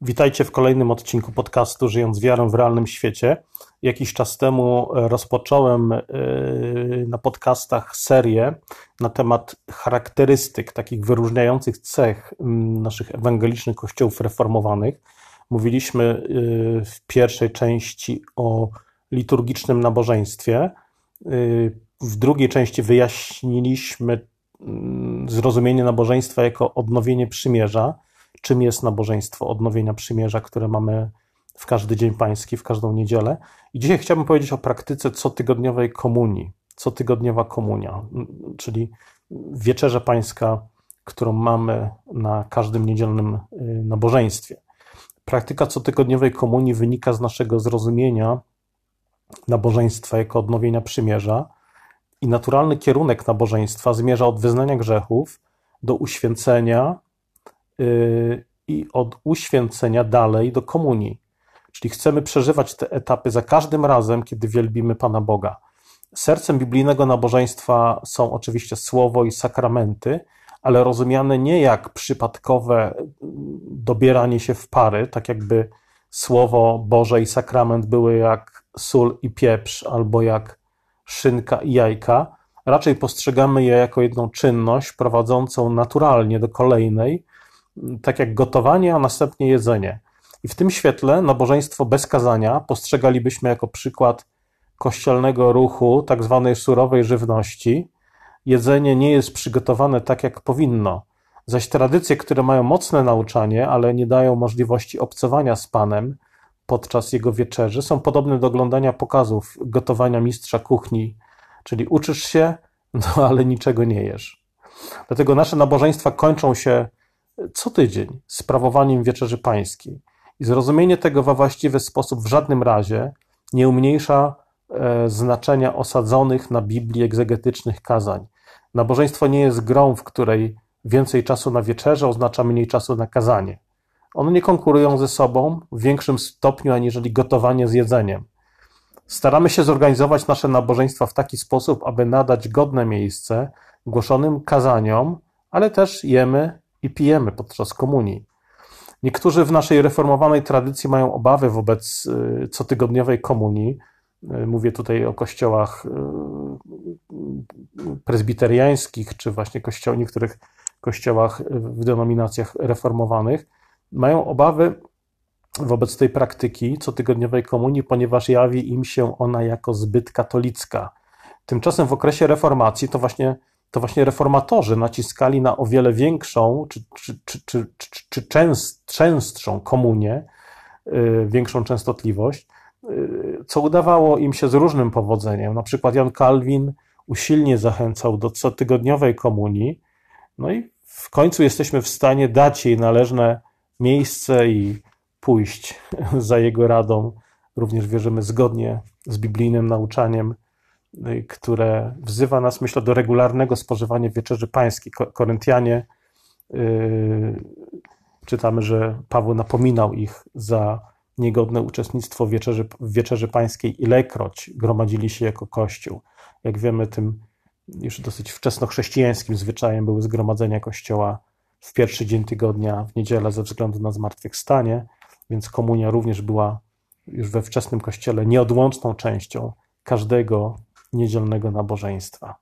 Witajcie w kolejnym odcinku podcastu Żyjąc wiarą w realnym świecie. Jakiś czas temu e, rozpocząłem e, na podcastach serię na temat charakterystyk, takich wyróżniających cech naszych ewangelicznych kościołów reformowanych. Mówiliśmy e, w pierwszej części o liturgicznym nabożeństwie. W drugiej części wyjaśniliśmy, zrozumienie nabożeństwa jako odnowienie przymierza czym jest nabożeństwo odnowienia przymierza, które mamy w każdy dzień pański, w każdą niedzielę. I dzisiaj chciałbym powiedzieć o praktyce cotygodniowej komunii, cotygodniowa komunia, czyli wieczerza pańska, którą mamy na każdym niedzielnym y, nabożeństwie. Praktyka cotygodniowej komunii wynika z naszego zrozumienia nabożeństwa jako odnowienia przymierza i naturalny kierunek nabożeństwa zmierza od wyznania grzechów do uświęcenia Y, i od uświęcenia dalej do komunii. Czyli chcemy przeżywać te etapy za każdym razem, kiedy wielbimy Pana Boga. Sercem biblijnego nabożeństwa są oczywiście słowo i sakramenty, ale rozumiane nie jak przypadkowe dobieranie się w pary, tak jakby słowo Boże i sakrament były jak sól i pieprz, albo jak szynka i jajka. Raczej postrzegamy je jako jedną czynność prowadzącą naturalnie do kolejnej, tak jak gotowanie, a następnie jedzenie. I w tym świetle nabożeństwo bez kazania postrzegalibyśmy jako przykład kościelnego ruchu, tak zwanej surowej żywności. Jedzenie nie jest przygotowane tak, jak powinno. Zaś tradycje, które mają mocne nauczanie, ale nie dają możliwości obcowania z Panem podczas jego wieczerzy, są podobne do oglądania pokazów gotowania mistrza kuchni, czyli uczysz się, no ale niczego nie jesz. Dlatego nasze nabożeństwa kończą się co tydzień sprawowaniem wieczerzy pańskiej. I zrozumienie tego we właściwy sposób w żadnym razie nie umniejsza e, znaczenia osadzonych na Biblii egzegetycznych kazań. Nabożeństwo nie jest grą, w której więcej czasu na wieczerze oznacza mniej czasu na kazanie. One nie konkurują ze sobą w większym stopniu aniżeli gotowanie z jedzeniem. Staramy się zorganizować nasze nabożeństwa w taki sposób, aby nadać godne miejsce głoszonym kazaniom, ale też jemy i pijemy podczas komunii. Niektórzy w naszej reformowanej tradycji mają obawy wobec y, cotygodniowej komunii. Y, mówię tutaj o kościołach y, prezbiteriańskich, czy właśnie kościoł, niektórych kościołach w denominacjach reformowanych. Mają obawy wobec tej praktyki cotygodniowej komunii, ponieważ jawi im się ona jako zbyt katolicka. Tymczasem w okresie reformacji to właśnie to właśnie reformatorzy naciskali na o wiele większą czy, czy, czy, czy, czy częst, częstszą komunię, y, większą częstotliwość, y, co udawało im się z różnym powodzeniem. Na przykład Jan Kalwin usilnie zachęcał do cotygodniowej komunii, no i w końcu jesteśmy w stanie dać jej należne miejsce i pójść za jego radą. Również wierzymy zgodnie z biblijnym nauczaniem Y, które wzywa nas, myślę, do regularnego spożywania wieczerzy pańskiej. Koryntianie yy, czytamy, że Paweł napominał ich za niegodne uczestnictwo w wieczerzy, w wieczerzy pańskiej, ilekroć gromadzili się jako kościół. Jak wiemy, tym już dosyć wczesnochrześcijańskim zwyczajem były zgromadzenia kościoła w pierwszy dzień tygodnia, w niedzielę ze względu na zmartwychwstanie, więc komunia również była już we wczesnym kościele nieodłączną częścią każdego niedzielnego nabożeństwa.